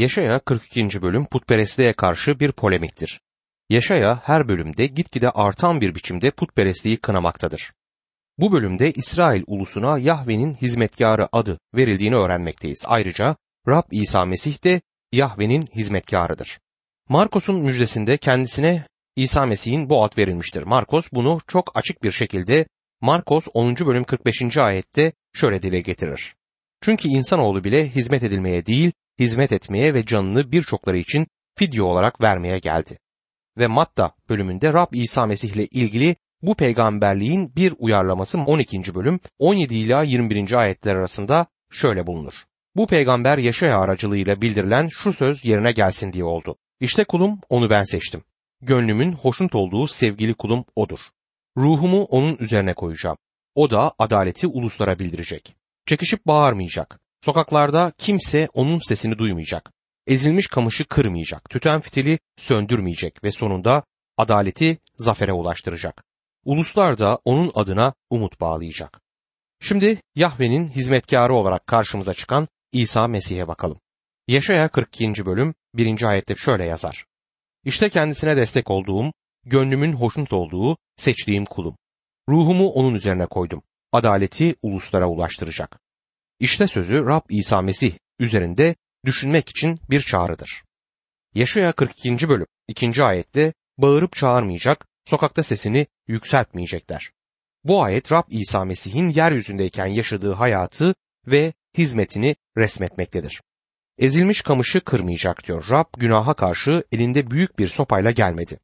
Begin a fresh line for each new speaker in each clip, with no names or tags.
Yaşaya 42. bölüm putperestliğe karşı bir polemiktir. Yaşaya her bölümde gitgide artan bir biçimde putperestliği kınamaktadır. Bu bölümde İsrail ulusuna Yahve'nin hizmetkarı adı verildiğini öğrenmekteyiz. Ayrıca Rab İsa Mesih de Yahve'nin hizmetkarıdır. Markos'un müjdesinde kendisine İsa Mesih'in bu ad verilmiştir. Markos bunu çok açık bir şekilde Markos 10. bölüm 45. ayette şöyle dile getirir. Çünkü insanoğlu bile hizmet edilmeye değil, hizmet etmeye ve canını birçokları için fidye olarak vermeye geldi. Ve Matta bölümünde Rab İsa Mesih ile ilgili bu peygamberliğin bir uyarlaması 12. bölüm 17 ila 21. ayetler arasında şöyle bulunur. Bu peygamber Yaşaya aracılığıyla bildirilen şu söz yerine gelsin diye oldu. İşte kulum onu ben seçtim. Gönlümün hoşnut olduğu sevgili kulum odur. Ruhumu onun üzerine koyacağım. O da adaleti uluslara bildirecek. Çekişip bağırmayacak. Sokaklarda kimse onun sesini duymayacak. Ezilmiş kamışı kırmayacak. Tüten fitili söndürmeyecek ve sonunda adaleti zafere ulaştıracak. Uluslar da onun adına umut bağlayacak. Şimdi Yahve'nin hizmetkarı olarak karşımıza çıkan İsa Mesih'e bakalım. Yaşaya 42. bölüm 1. ayette şöyle yazar. İşte kendisine destek olduğum, gönlümün hoşnut olduğu, seçtiğim kulum. Ruhumu onun üzerine koydum. Adaleti uluslara ulaştıracak. İşte sözü Rab İsa Mesih üzerinde düşünmek için bir çağrıdır. Yaşaya 42. bölüm 2. ayette bağırıp çağırmayacak, sokakta sesini yükseltmeyecekler. Bu ayet Rab İsa Mesih'in yeryüzündeyken yaşadığı hayatı ve hizmetini resmetmektedir. Ezilmiş kamışı kırmayacak diyor. Rab günaha karşı elinde büyük bir sopayla gelmedi.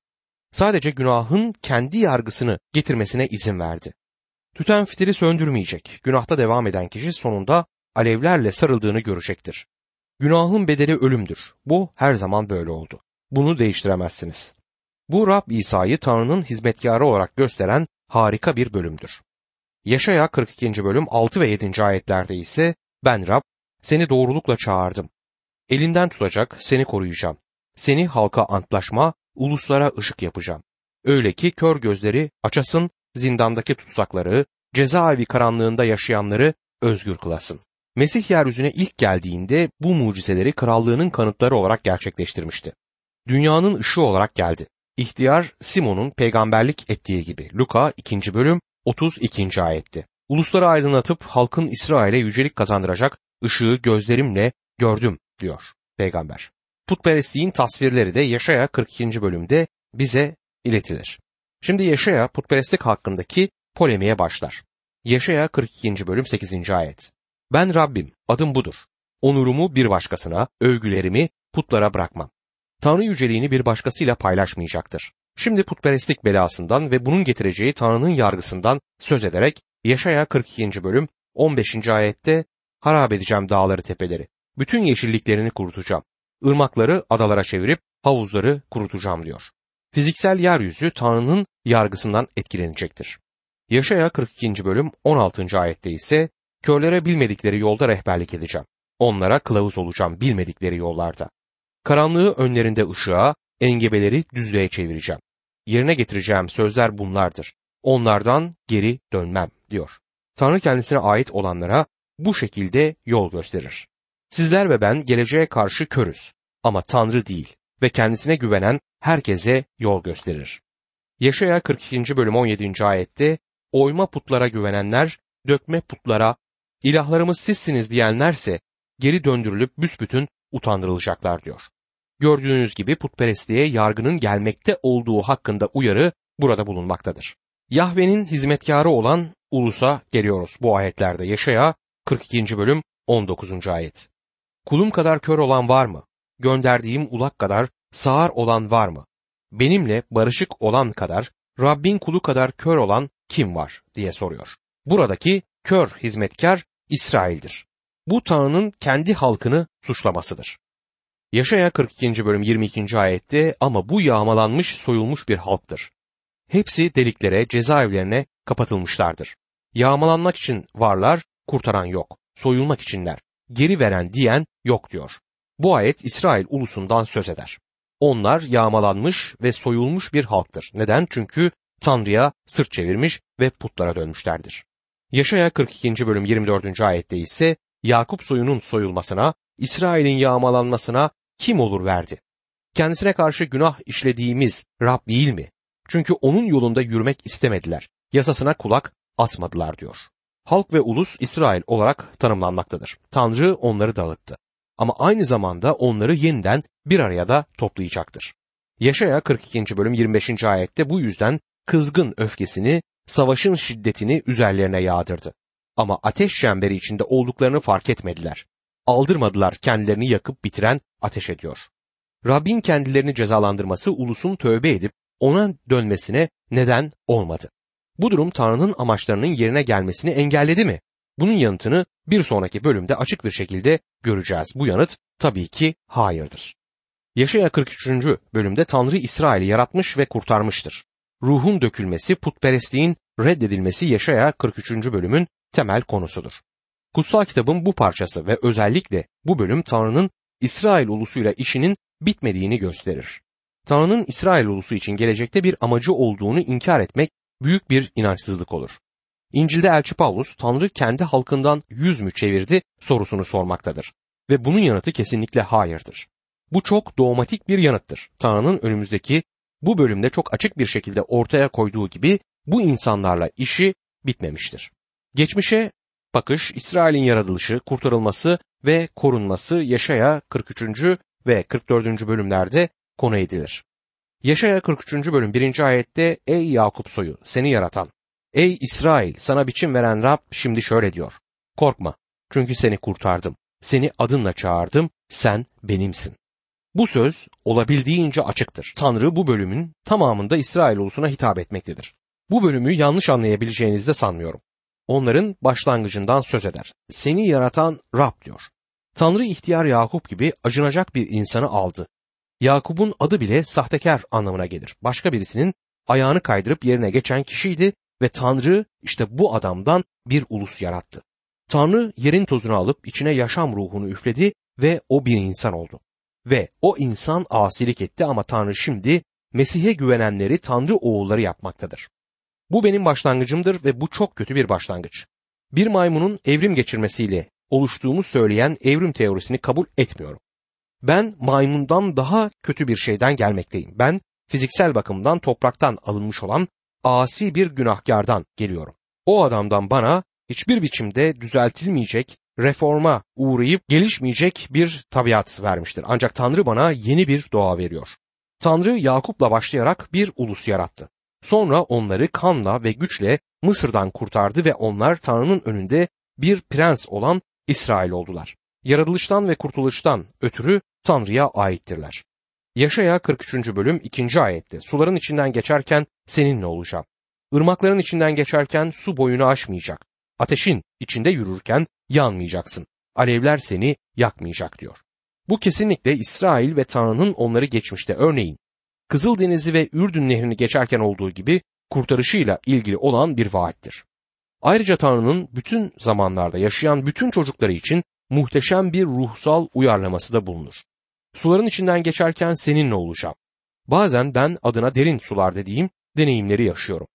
Sadece günahın kendi yargısını getirmesine izin verdi. Tüten fitili söndürmeyecek. Günahta devam eden kişi sonunda alevlerle sarıldığını görecektir. Günahın bedeli ölümdür. Bu her zaman böyle oldu. Bunu değiştiremezsiniz. Bu Rab İsa'yı Tanrı'nın hizmetkarı olarak gösteren harika bir bölümdür. Yaşaya 42. bölüm 6 ve 7. ayetlerde ise ben Rab seni doğrulukla çağırdım. Elinden tutacak seni koruyacağım. Seni halka antlaşma, uluslara ışık yapacağım. Öyle ki kör gözleri açasın, zindandaki tutsakları, cezaevi karanlığında yaşayanları özgür kılasın. Mesih yeryüzüne ilk geldiğinde bu mucizeleri krallığının kanıtları olarak gerçekleştirmişti. Dünyanın ışığı olarak geldi. İhtiyar Simon'un peygamberlik ettiği gibi Luka 2. bölüm 32. ayetti. Ulusları aydınlatıp halkın İsrail'e yücelik kazandıracak ışığı gözlerimle gördüm diyor peygamber. Putperestliğin tasvirleri de Yaşaya 42. bölümde bize iletilir. Şimdi Yaşaya putperestlik hakkındaki polemiğe başlar. Yaşaya 42. bölüm 8. ayet. Ben Rabbim, adım budur. Onurumu bir başkasına, övgülerimi putlara bırakmam. Tanrı yüceliğini bir başkasıyla paylaşmayacaktır. Şimdi putperestlik belasından ve bunun getireceği Tanrı'nın yargısından söz ederek Yaşaya 42. bölüm 15. ayette harap edeceğim dağları tepeleri. Bütün yeşilliklerini kurutacağım. Irmakları adalara çevirip havuzları kurutacağım diyor. Fiziksel yeryüzü Tanrı'nın yargısından etkilenecektir. Yaşaya 42. bölüm 16. ayette ise körlere bilmedikleri yolda rehberlik edeceğim. Onlara kılavuz olacağım bilmedikleri yollarda. Karanlığı önlerinde ışığa, engebeleri düzlüğe çevireceğim. Yerine getireceğim sözler bunlardır. Onlardan geri dönmem diyor. Tanrı kendisine ait olanlara bu şekilde yol gösterir. Sizler ve ben geleceğe karşı körüz ama Tanrı değil ve kendisine güvenen herkese yol gösterir. Yaşaya 42. bölüm 17. ayette oyma putlara güvenenler, dökme putlara, ilahlarımız sizsiniz diyenlerse geri döndürülüp büsbütün utandırılacaklar diyor. Gördüğünüz gibi putperestliğe yargının gelmekte olduğu hakkında uyarı burada bulunmaktadır. Yahve'nin hizmetkarı olan ulusa geliyoruz bu ayetlerde. Yaşaya 42. bölüm 19. ayet. Kulum kadar kör olan var mı? Gönderdiğim ulak kadar sağır olan var mı? Benimle barışık olan kadar, Rabbin kulu kadar kör olan kim var diye soruyor. Buradaki kör hizmetkar İsrail'dir. Bu Tanrı'nın kendi halkını suçlamasıdır. Yaşaya 42. bölüm 22. ayette ama bu yağmalanmış soyulmuş bir halktır. Hepsi deliklere, cezaevlerine kapatılmışlardır. Yağmalanmak için varlar, kurtaran yok. Soyulmak içinler. Geri veren diyen yok diyor. Bu ayet İsrail ulusundan söz eder. Onlar yağmalanmış ve soyulmuş bir halktır. Neden? Çünkü Tanrı'ya sırt çevirmiş ve putlara dönmüşlerdir. Yaşaya 42. bölüm 24. ayette ise Yakup soyunun soyulmasına, İsrail'in yağmalanmasına kim olur verdi? Kendisine karşı günah işlediğimiz Rab değil mi? Çünkü onun yolunda yürümek istemediler. Yasasına kulak asmadılar diyor. Halk ve ulus İsrail olarak tanımlanmaktadır. Tanrı onları dağıttı. Ama aynı zamanda onları yeniden bir araya da toplayacaktır. Yaşaya 42. bölüm 25. ayette bu yüzden kızgın öfkesini, savaşın şiddetini üzerlerine yağdırdı. Ama ateş çemberi içinde olduklarını fark etmediler. Aldırmadılar kendilerini yakıp bitiren ateş ediyor. Rabbin kendilerini cezalandırması ulusun tövbe edip ona dönmesine neden olmadı. Bu durum Tanrı'nın amaçlarının yerine gelmesini engelledi mi? Bunun yanıtını bir sonraki bölümde açık bir şekilde göreceğiz. Bu yanıt tabii ki hayırdır. Yaşaya 43. bölümde Tanrı İsrail'i yaratmış ve kurtarmıştır. Ruhun dökülmesi, putperestliğin reddedilmesi Yaşaya 43. bölümün temel konusudur. Kutsal kitabın bu parçası ve özellikle bu bölüm Tanrı'nın İsrail ulusuyla işinin bitmediğini gösterir. Tanrı'nın İsrail ulusu için gelecekte bir amacı olduğunu inkar etmek büyük bir inançsızlık olur. İncil'de Elçi Paulus Tanrı kendi halkından yüz mü çevirdi sorusunu sormaktadır. Ve bunun yanıtı kesinlikle hayırdır. Bu çok dogmatik bir yanıttır. Tanrı'nın önümüzdeki bu bölümde çok açık bir şekilde ortaya koyduğu gibi bu insanlarla işi bitmemiştir. Geçmişe bakış İsrail'in yaratılışı, kurtarılması ve korunması Yaşaya 43. ve 44. bölümlerde konu edilir. Yaşaya 43. bölüm 1. ayette Ey Yakup soyu seni yaratan, ey İsrail sana biçim veren Rab şimdi şöyle diyor. Korkma çünkü seni kurtardım. Seni adınla çağırdım, sen benimsin. Bu söz olabildiğince açıktır. Tanrı bu bölümün tamamında İsrail ulusuna hitap etmektedir. Bu bölümü yanlış anlayabileceğinizi de sanmıyorum. Onların başlangıcından söz eder. Seni yaratan Rab diyor. Tanrı ihtiyar Yakup gibi acınacak bir insanı aldı. Yakup'un adı bile sahtekar anlamına gelir. Başka birisinin ayağını kaydırıp yerine geçen kişiydi ve Tanrı işte bu adamdan bir ulus yarattı. Tanrı yerin tozunu alıp içine yaşam ruhunu üfledi ve o bir insan oldu. Ve o insan asilik etti ama Tanrı şimdi Mesih'e güvenenleri Tanrı oğulları yapmaktadır. Bu benim başlangıcımdır ve bu çok kötü bir başlangıç. Bir maymunun evrim geçirmesiyle oluştuğumu söyleyen evrim teorisini kabul etmiyorum. Ben maymundan daha kötü bir şeyden gelmekteyim. Ben fiziksel bakımdan topraktan alınmış olan asi bir günahkardan geliyorum. O adamdan bana hiçbir biçimde düzeltilmeyecek, reforma uğrayıp gelişmeyecek bir tabiat vermiştir. Ancak Tanrı bana yeni bir doğa veriyor. Tanrı Yakup'la başlayarak bir ulus yarattı. Sonra onları kanla ve güçle Mısır'dan kurtardı ve onlar Tanrı'nın önünde bir prens olan İsrail oldular. Yaratılıştan ve kurtuluştan ötürü Tanrı'ya aittirler. Yaşaya 43. bölüm 2. ayette suların içinden geçerken seninle olacağım. Irmakların içinden geçerken su boyunu aşmayacak. Ateşin içinde yürürken yanmayacaksın. Alevler seni yakmayacak diyor. Bu kesinlikle İsrail ve Tanrı'nın onları geçmişte örneğin Kızıldeniz'i ve Ürdün Nehri'ni geçerken olduğu gibi kurtarışıyla ilgili olan bir vaattir. Ayrıca Tanrı'nın bütün zamanlarda yaşayan bütün çocukları için muhteşem bir ruhsal uyarlaması da bulunur. Suların içinden geçerken seninle olacağım. Bazen ben adına derin sular dediğim deneyimleri yaşıyorum.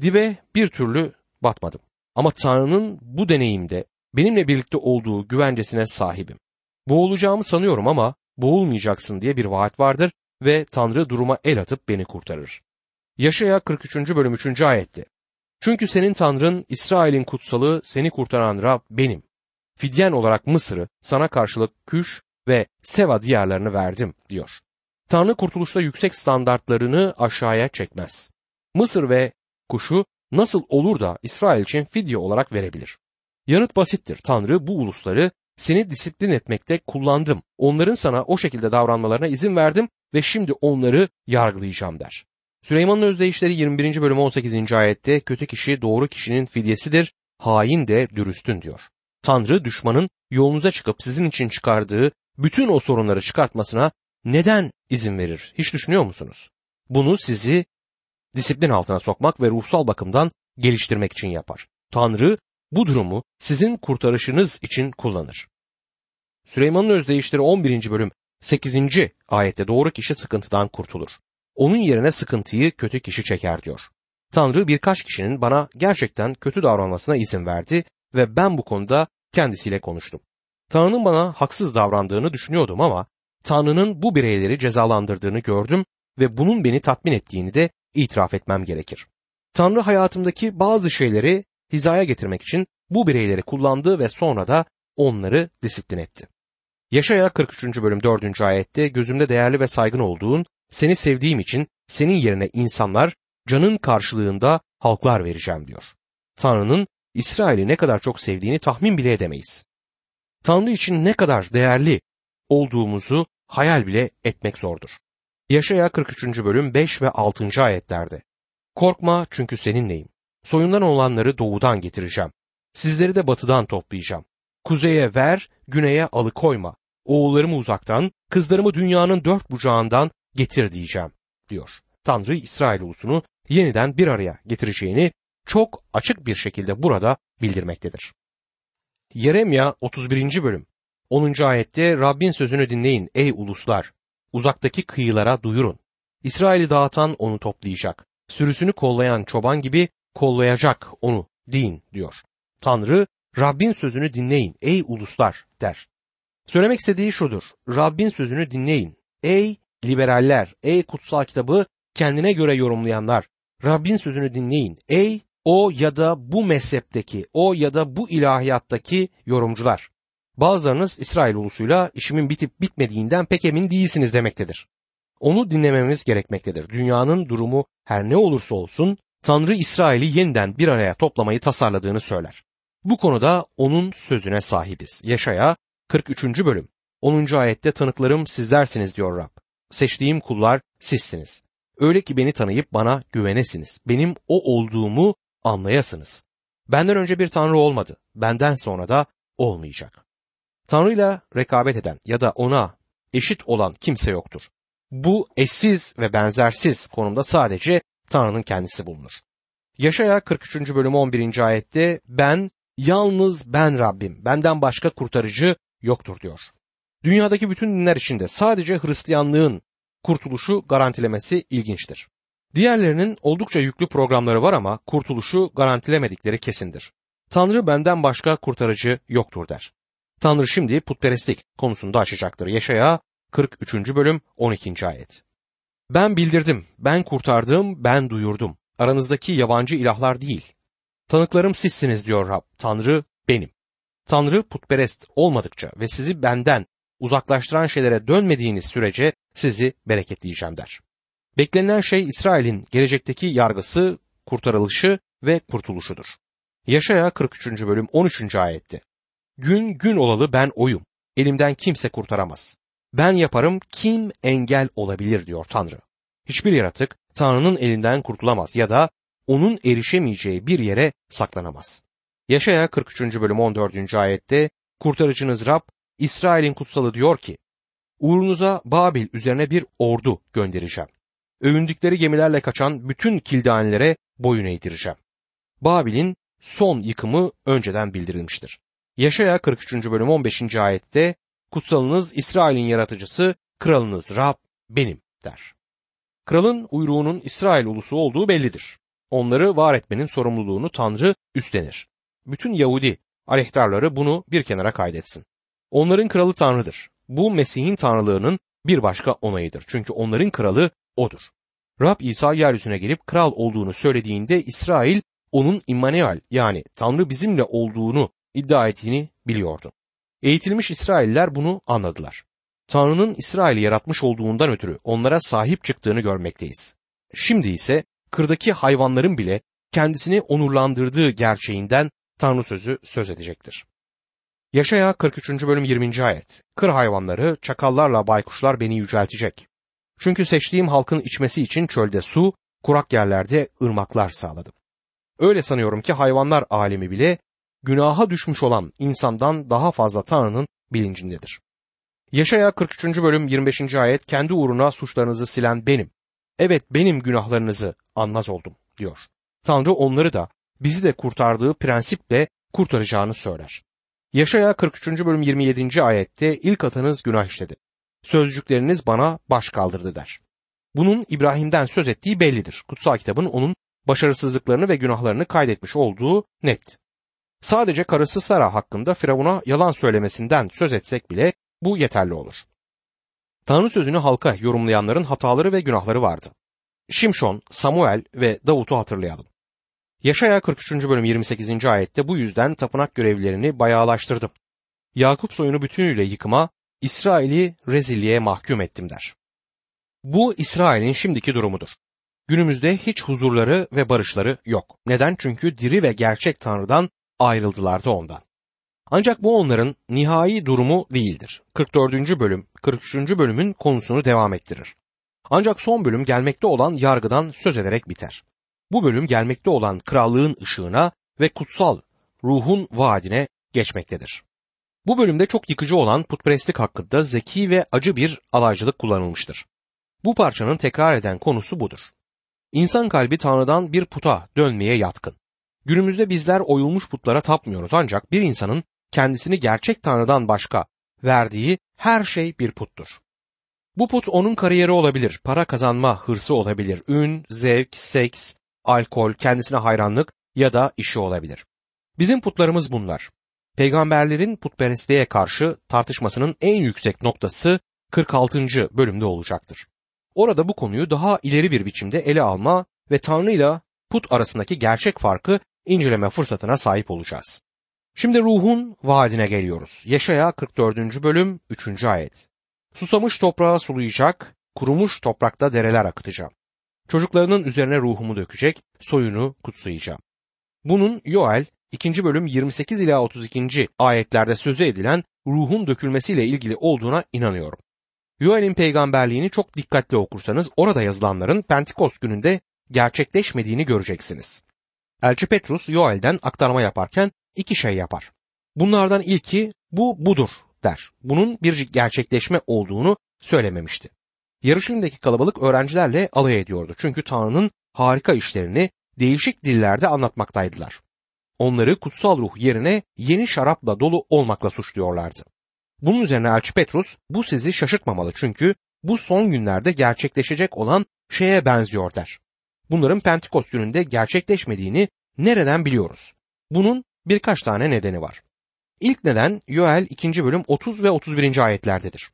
Dibe bir türlü batmadım. Ama Tanrı'nın bu deneyimde benimle birlikte olduğu güvencesine sahibim. Boğulacağımı sanıyorum ama boğulmayacaksın diye bir vaat vardır ve Tanrı duruma el atıp beni kurtarır. Yaşaya 43. bölüm 3. ayetti. Çünkü senin Tanrın İsrail'in kutsalı seni kurtaran Rab benim. Fidyen olarak Mısır'ı sana karşılık Küş ve Seva diyarlarını verdim diyor. Tanrı kurtuluşta yüksek standartlarını aşağıya çekmez. Mısır ve Kuş'u nasıl olur da İsrail için fidye olarak verebilir? Yanıt basittir. Tanrı bu ulusları seni disiplin etmekte kullandım. Onların sana o şekilde davranmalarına izin verdim ve şimdi onları yargılayacağım der. Süleyman'ın özdeyişleri 21. bölüm 18. ayette kötü kişi doğru kişinin fidyesidir, hain de dürüstün diyor. Tanrı düşmanın yolunuza çıkıp sizin için çıkardığı bütün o sorunları çıkartmasına neden izin verir? Hiç düşünüyor musunuz? Bunu sizi disiplin altına sokmak ve ruhsal bakımdan geliştirmek için yapar. Tanrı bu durumu sizin kurtarışınız için kullanır. Süleyman'ın özdeyişleri 11. bölüm 8. ayette doğru kişi sıkıntıdan kurtulur. Onun yerine sıkıntıyı kötü kişi çeker diyor. Tanrı birkaç kişinin bana gerçekten kötü davranmasına izin verdi ve ben bu konuda kendisiyle konuştum. Tanrı'nın bana haksız davrandığını düşünüyordum ama Tanrı'nın bu bireyleri cezalandırdığını gördüm ve bunun beni tatmin ettiğini de itiraf etmem gerekir. Tanrı hayatımdaki bazı şeyleri hizaya getirmek için bu bireyleri kullandı ve sonra da onları disiplin etti. Yaşaya 43. bölüm 4. ayette gözümde değerli ve saygın olduğun, seni sevdiğim için senin yerine insanlar, canın karşılığında halklar vereceğim diyor. Tanrı'nın İsrail'i ne kadar çok sevdiğini tahmin bile edemeyiz. Tanrı için ne kadar değerli olduğumuzu hayal bile etmek zordur. Yaşaya 43. bölüm 5 ve 6. ayetlerde. Korkma çünkü seninleyim. Soyundan olanları doğudan getireceğim. Sizleri de batıdan toplayacağım. Kuzeye ver, güneye alıkoyma. Oğullarımı uzaktan, kızlarımı dünyanın dört bucağından getir diyeceğim, diyor. Tanrı İsrail ulusunu yeniden bir araya getireceğini çok açık bir şekilde burada bildirmektedir. Yeremya 31. bölüm 10. ayette Rabbin sözünü dinleyin ey uluslar. Uzaktaki kıyılara duyurun. İsrail'i dağıtan onu toplayacak. Sürüsünü kollayan çoban gibi kollayacak onu deyin diyor. Tanrı Rabbin sözünü dinleyin ey uluslar der. Söylemek istediği şudur. Rabbin sözünü dinleyin. Ey liberaller, ey kutsal kitabı kendine göre yorumlayanlar. Rabbin sözünü dinleyin. Ey o ya da bu mezhepteki, o ya da bu ilahiyattaki yorumcular. Bazılarınız İsrail ulusuyla işimin bitip bitmediğinden pek emin değilsiniz demektedir. Onu dinlememiz gerekmektedir. Dünyanın durumu her ne olursa olsun Tanrı İsrail'i yeniden bir araya toplamayı tasarladığını söyler. Bu konuda onun sözüne sahibiz. Yaşaya 43. bölüm 10. ayette tanıklarım sizlersiniz diyor Rab. Seçtiğim kullar sizsiniz. Öyle ki beni tanıyıp bana güvenesiniz. Benim o olduğumu anlayasınız. Benden önce bir tanrı olmadı. Benden sonra da olmayacak. Tanrı'yla rekabet eden ya da ona eşit olan kimse yoktur. Bu eşsiz ve benzersiz konumda sadece Tanrı'nın kendisi bulunur. Yaşaya 43. bölüm 11. ayette ben yalnız ben Rabbim benden başka kurtarıcı yoktur diyor. Dünyadaki bütün dinler içinde sadece Hristiyanlığın kurtuluşu garantilemesi ilginçtir. Diğerlerinin oldukça yüklü programları var ama kurtuluşu garantilemedikleri kesindir. Tanrı benden başka kurtarıcı yoktur der. Tanrı şimdi putperestlik konusunda açacaktır. Yaşaya 43. bölüm 12. ayet. Ben bildirdim, ben kurtardım, ben duyurdum. Aranızdaki yabancı ilahlar değil. Tanıklarım sizsiniz diyor Rab. Tanrı benim. Tanrı putperest olmadıkça ve sizi benden uzaklaştıran şeylere dönmediğiniz sürece sizi bereketleyeceğim der. Beklenen şey İsrail'in gelecekteki yargısı, kurtarılışı ve kurtuluşudur. Yaşaya 43. bölüm 13. ayette. Gün gün olalı ben oyum. Elimden kimse kurtaramaz. Ben yaparım kim engel olabilir diyor Tanrı. Hiçbir yaratık Tanrı'nın elinden kurtulamaz ya da onun erişemeyeceği bir yere saklanamaz. Yaşaya 43. bölüm 14. ayette kurtarıcınız Rab İsrail'in kutsalı diyor ki uğrunuza Babil üzerine bir ordu göndereceğim. Övündükleri gemilerle kaçan bütün kildanelere boyun eğdireceğim. Babil'in son yıkımı önceden bildirilmiştir. Yaşaya 43. bölüm 15. ayette kutsalınız İsrail'in yaratıcısı, kralınız Rab benim der. Kralın uyruğunun İsrail ulusu olduğu bellidir. Onları var etmenin sorumluluğunu Tanrı üstlenir. Bütün Yahudi aleyhtarları bunu bir kenara kaydetsin. Onların kralı Tanrı'dır. Bu Mesih'in tanrılığının bir başka onayıdır. Çünkü onların kralı odur. Rab İsa yeryüzüne gelip kral olduğunu söylediğinde İsrail onun İmmanuel yani Tanrı bizimle olduğunu iddia ettiğini biliyordu. Eğitilmiş İsrailler bunu anladılar. Tanrı'nın İsrail'i yaratmış olduğundan ötürü onlara sahip çıktığını görmekteyiz. Şimdi ise kırdaki hayvanların bile kendisini onurlandırdığı gerçeğinden Tanrı sözü söz edecektir. Yaşaya 43. bölüm 20. ayet. Kır hayvanları, çakallarla baykuşlar beni yüceltecek. Çünkü seçtiğim halkın içmesi için çölde su, kurak yerlerde ırmaklar sağladım. Öyle sanıyorum ki hayvanlar alemi bile günaha düşmüş olan insandan daha fazla Tanrı'nın bilincindedir. Yaşaya 43. bölüm 25. ayet kendi uğruna suçlarınızı silen benim. Evet benim günahlarınızı anmaz oldum diyor. Tanrı onları da bizi de kurtardığı prensiple kurtaracağını söyler. Yaşaya 43. bölüm 27. ayette ilk atanız günah işledi. Sözcükleriniz bana baş kaldırdı der. Bunun İbrahim'den söz ettiği bellidir. Kutsal kitabın onun başarısızlıklarını ve günahlarını kaydetmiş olduğu net. Sadece karısı Sara hakkında Firavun'a yalan söylemesinden söz etsek bile bu yeterli olur. Tanrı sözünü halka yorumlayanların hataları ve günahları vardı. Şimşon, Samuel ve Davut'u hatırlayalım. Yaşaya 43. bölüm 28. ayette bu yüzden tapınak görevlilerini bayağılaştırdım. Yakup soyunu bütünüyle yıkıma, İsrail'i rezilliğe mahkum ettim der. Bu İsrail'in şimdiki durumudur. Günümüzde hiç huzurları ve barışları yok. Neden? Çünkü diri ve gerçek Tanrı'dan ayrıldılar da ondan. Ancak bu onların nihai durumu değildir. 44. bölüm, 43. bölümün konusunu devam ettirir. Ancak son bölüm gelmekte olan yargıdan söz ederek biter. Bu bölüm gelmekte olan krallığın ışığına ve kutsal ruhun vaadine geçmektedir. Bu bölümde çok yıkıcı olan putperestlik hakkında zeki ve acı bir alaycılık kullanılmıştır. Bu parçanın tekrar eden konusu budur. İnsan kalbi Tanrı'dan bir puta dönmeye yatkın. Günümüzde bizler oyulmuş putlara tapmıyoruz ancak bir insanın kendisini gerçek Tanrı'dan başka verdiği her şey bir puttur. Bu put onun kariyeri olabilir, para kazanma hırsı olabilir, ün, zevk, seks, alkol, kendisine hayranlık ya da işi olabilir. Bizim putlarımız bunlar. Peygamberlerin putperestliğe karşı tartışmasının en yüksek noktası 46. bölümde olacaktır. Orada bu konuyu daha ileri bir biçimde ele alma ve Tanrı ile put arasındaki gerçek farkı inceleme fırsatına sahip olacağız. Şimdi ruhun vaadine geliyoruz. Yaşaya 44. bölüm 3. ayet. Susamış toprağa sulayacak, kurumuş toprakta dereler akıtacağım. Çocuklarının üzerine ruhumu dökecek, soyunu kutsayacağım. Bunun Yoel 2. bölüm 28 ila 32. ayetlerde sözü edilen ruhun dökülmesiyle ilgili olduğuna inanıyorum. Yoel'in peygamberliğini çok dikkatli okursanız orada yazılanların Pentekost gününde gerçekleşmediğini göreceksiniz. Elçi Petrus Yoel'den aktarma yaparken iki şey yapar. Bunlardan ilki bu budur der. Bunun bir gerçekleşme olduğunu söylememişti. Yarışımdaki kalabalık öğrencilerle alay ediyordu. Çünkü Tanrı'nın harika işlerini değişik dillerde anlatmaktaydılar. Onları kutsal ruh yerine yeni şarapla dolu olmakla suçluyorlardı. Bunun üzerine Elçi Petrus bu sizi şaşırtmamalı çünkü bu son günlerde gerçekleşecek olan şeye benziyor der. Bunların Pentekost gününde gerçekleşmediğini nereden biliyoruz? Bunun birkaç tane nedeni var. İlk neden Yoel 2. bölüm 30 ve 31. ayetlerdedir.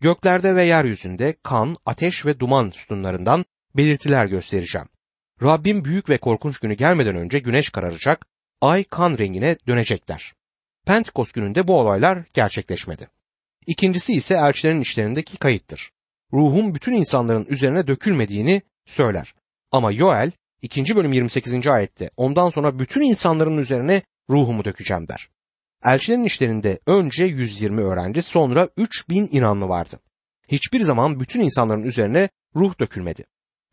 Göklerde ve yeryüzünde kan, ateş ve duman sütunlarından belirtiler göstereceğim. Rabbim büyük ve korkunç günü gelmeden önce güneş kararacak, ay kan rengine dönecekler. Pentekost gününde bu olaylar gerçekleşmedi. İkincisi ise elçilerin işlerindeki kayıttır. Ruhum bütün insanların üzerine dökülmediğini söyler. Ama Yoel 2. bölüm 28. ayette ondan sonra bütün insanların üzerine ruhumu dökeceğim der. Elçilerin işlerinde önce 120 öğrenci sonra 3000 inanlı vardı. Hiçbir zaman bütün insanların üzerine ruh dökülmedi.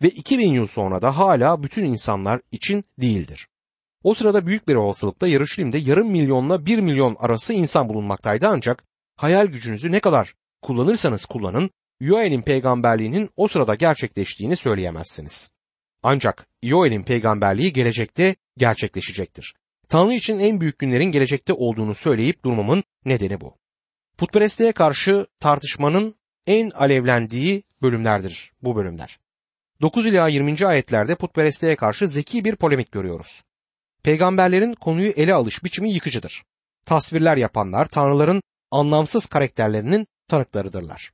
Ve 2000 yıl sonra da hala bütün insanlar için değildir. O sırada büyük bir olasılıkla Yarışilim'de yarım milyonla bir milyon arası insan bulunmaktaydı ancak hayal gücünüzü ne kadar kullanırsanız kullanın Yoel'in peygamberliğinin o sırada gerçekleştiğini söyleyemezsiniz. Ancak Yoel'in peygamberliği gelecekte gerçekleşecektir. Tanrı için en büyük günlerin gelecekte olduğunu söyleyip durmamın nedeni bu. Putperestliğe karşı tartışmanın en alevlendiği bölümlerdir bu bölümler. 9 ila 20. ayetlerde putperestliğe karşı zeki bir polemik görüyoruz. Peygamberlerin konuyu ele alış biçimi yıkıcıdır. Tasvirler yapanlar tanrıların anlamsız karakterlerinin tanıklarıdırlar.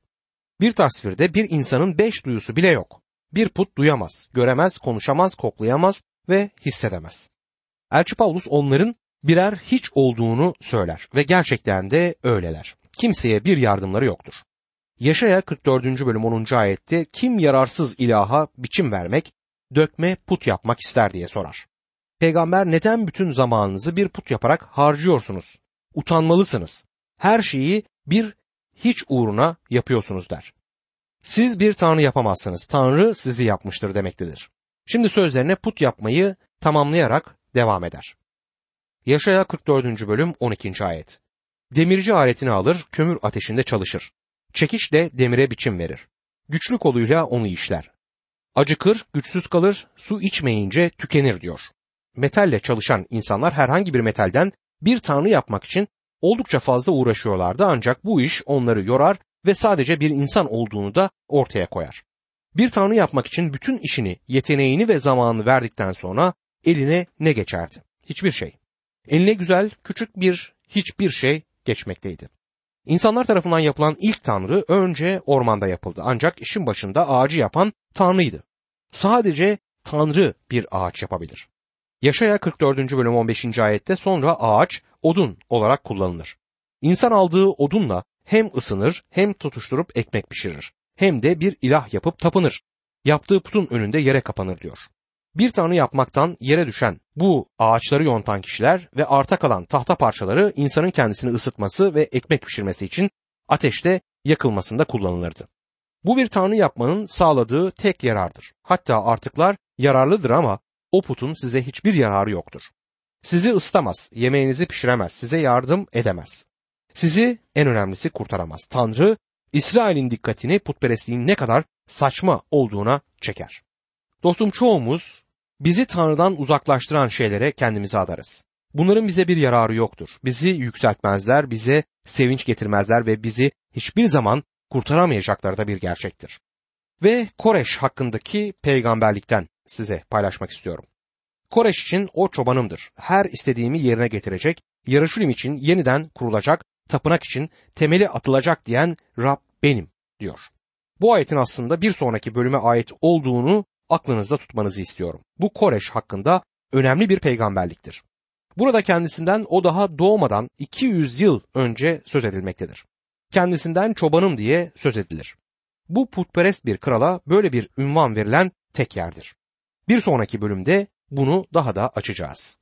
Bir tasvirde bir insanın beş duyusu bile yok. Bir put duyamaz, göremez, konuşamaz, koklayamaz ve hissedemez. Elçi Paulus onların birer hiç olduğunu söyler ve gerçekten de öyleler. Kimseye bir yardımları yoktur. Yaşaya 44. bölüm 10. ayette kim yararsız ilaha biçim vermek, dökme, put yapmak ister diye sorar. Peygamber neden bütün zamanınızı bir put yaparak harcıyorsunuz? Utanmalısınız. Her şeyi bir hiç uğruna yapıyorsunuz der. Siz bir tanrı yapamazsınız. Tanrı sizi yapmıştır demektedir. Şimdi sözlerine put yapmayı tamamlayarak devam eder. Yaşaya 44. bölüm 12. ayet. Demirci aletini alır, kömür ateşinde çalışır. Çekişle demire biçim verir. Güçlü koluyla onu işler. Acıkır, güçsüz kalır, su içmeyince tükenir diyor. Metalle çalışan insanlar herhangi bir metalden bir tanrı yapmak için oldukça fazla uğraşıyorlardı ancak bu iş onları yorar ve sadece bir insan olduğunu da ortaya koyar. Bir tanrı yapmak için bütün işini, yeteneğini ve zamanını verdikten sonra eline ne geçerdi? Hiçbir şey. Eline güzel, küçük bir hiçbir şey geçmekteydi. İnsanlar tarafından yapılan ilk tanrı önce ormanda yapıldı. Ancak işin başında ağacı yapan tanrıydı. Sadece tanrı bir ağaç yapabilir. Yaşaya 44. bölüm 15. ayette sonra ağaç odun olarak kullanılır. İnsan aldığı odunla hem ısınır hem tutuşturup ekmek pişirir. Hem de bir ilah yapıp tapınır. Yaptığı putun önünde yere kapanır diyor. Bir tanrı yapmaktan yere düşen bu ağaçları yontan kişiler ve arta kalan tahta parçaları insanın kendisini ısıtması ve ekmek pişirmesi için ateşte yakılmasında kullanılırdı. Bu bir tanrı yapmanın sağladığı tek yarardır. Hatta artıklar yararlıdır ama o putun size hiçbir yararı yoktur. Sizi ısıtamaz, yemeğinizi pişiremez, size yardım edemez. Sizi en önemlisi kurtaramaz. Tanrı İsrail'in dikkatini putperestliğin ne kadar saçma olduğuna çeker. Dostum çoğumuz bizi Tanrı'dan uzaklaştıran şeylere kendimizi adarız. Bunların bize bir yararı yoktur. Bizi yükseltmezler, bize sevinç getirmezler ve bizi hiçbir zaman kurtaramayacakları da bir gerçektir. Ve Koreş hakkındaki peygamberlikten size paylaşmak istiyorum. Koreş için o çobanımdır. Her istediğimi yerine getirecek, Yarışulim için yeniden kurulacak, tapınak için temeli atılacak diyen Rab benim diyor. Bu ayetin aslında bir sonraki bölüme ait olduğunu aklınızda tutmanızı istiyorum. Bu Koreş hakkında önemli bir peygamberliktir. Burada kendisinden o daha doğmadan 200 yıl önce söz edilmektedir. Kendisinden çobanım diye söz edilir. Bu putperest bir krala böyle bir ünvan verilen tek yerdir. Bir sonraki bölümde bunu daha da açacağız.